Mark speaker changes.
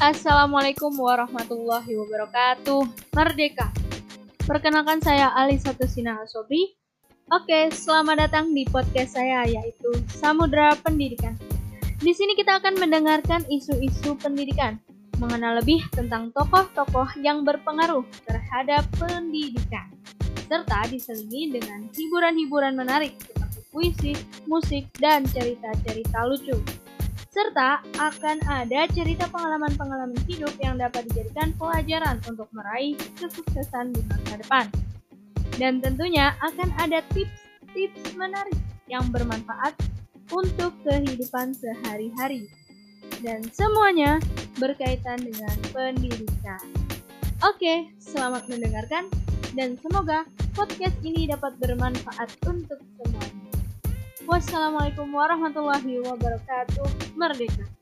Speaker 1: Assalamualaikum warahmatullahi wabarakatuh. Merdeka. Perkenalkan saya Ali Satusina Asobri. Oke, selamat datang di podcast saya yaitu Samudra Pendidikan. Di sini kita akan mendengarkan isu-isu pendidikan, mengenal lebih tentang tokoh-tokoh yang berpengaruh terhadap pendidikan, serta diselingi dengan hiburan-hiburan menarik seperti puisi, musik, dan cerita-cerita lucu serta akan ada cerita pengalaman-pengalaman hidup yang dapat dijadikan pelajaran untuk meraih kesuksesan di masa depan. Dan tentunya akan ada tips-tips menarik yang bermanfaat untuk kehidupan sehari-hari. Dan semuanya berkaitan dengan pendidikan. Oke, selamat mendengarkan dan semoga podcast ini dapat bermanfaat untuk. Wassalamualaikum warahmatullahi wabarakatuh. Merdeka.